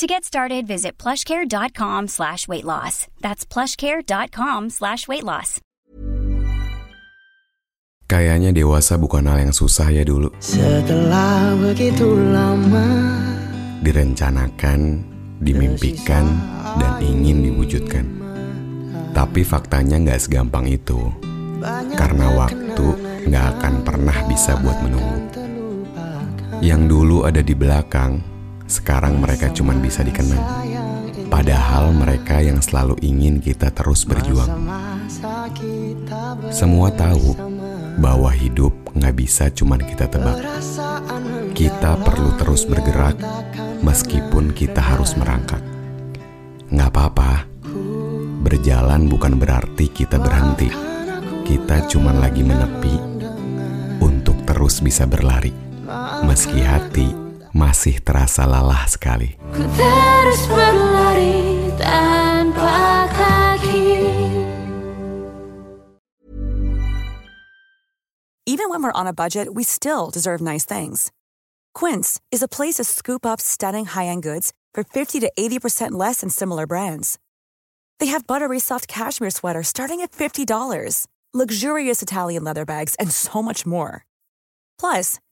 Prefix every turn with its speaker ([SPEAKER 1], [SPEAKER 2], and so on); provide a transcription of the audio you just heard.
[SPEAKER 1] To get started, visit plushcare.com slash weight loss. That's plushcare.com slash weight loss.
[SPEAKER 2] Kayaknya dewasa bukan hal yang susah ya dulu.
[SPEAKER 3] Setelah begitu lama
[SPEAKER 2] Direncanakan, dimimpikan, dan ingin diwujudkan. Tapi faktanya nggak segampang itu. Karena waktu nggak akan pernah bisa buat menunggu. Yang dulu ada di belakang, sekarang mereka cuma bisa dikenang. Padahal mereka yang selalu ingin kita terus berjuang. Semua tahu bahwa hidup nggak bisa cuma kita tebak. Kita perlu terus bergerak meskipun kita harus merangkak. Nggak apa-apa, berjalan bukan berarti kita berhenti. Kita cuma lagi menepi untuk terus bisa berlari. Meski hati masih terasa lelah sekali.
[SPEAKER 4] Ku terus berlari tanpa kaki
[SPEAKER 5] Even when we're on a budget, we still deserve nice things. Quince is a place to scoop up stunning high-end goods for 50 to 80% less than similar brands. They have buttery soft cashmere sweaters starting at $50, luxurious Italian leather bags, and so much more. Plus,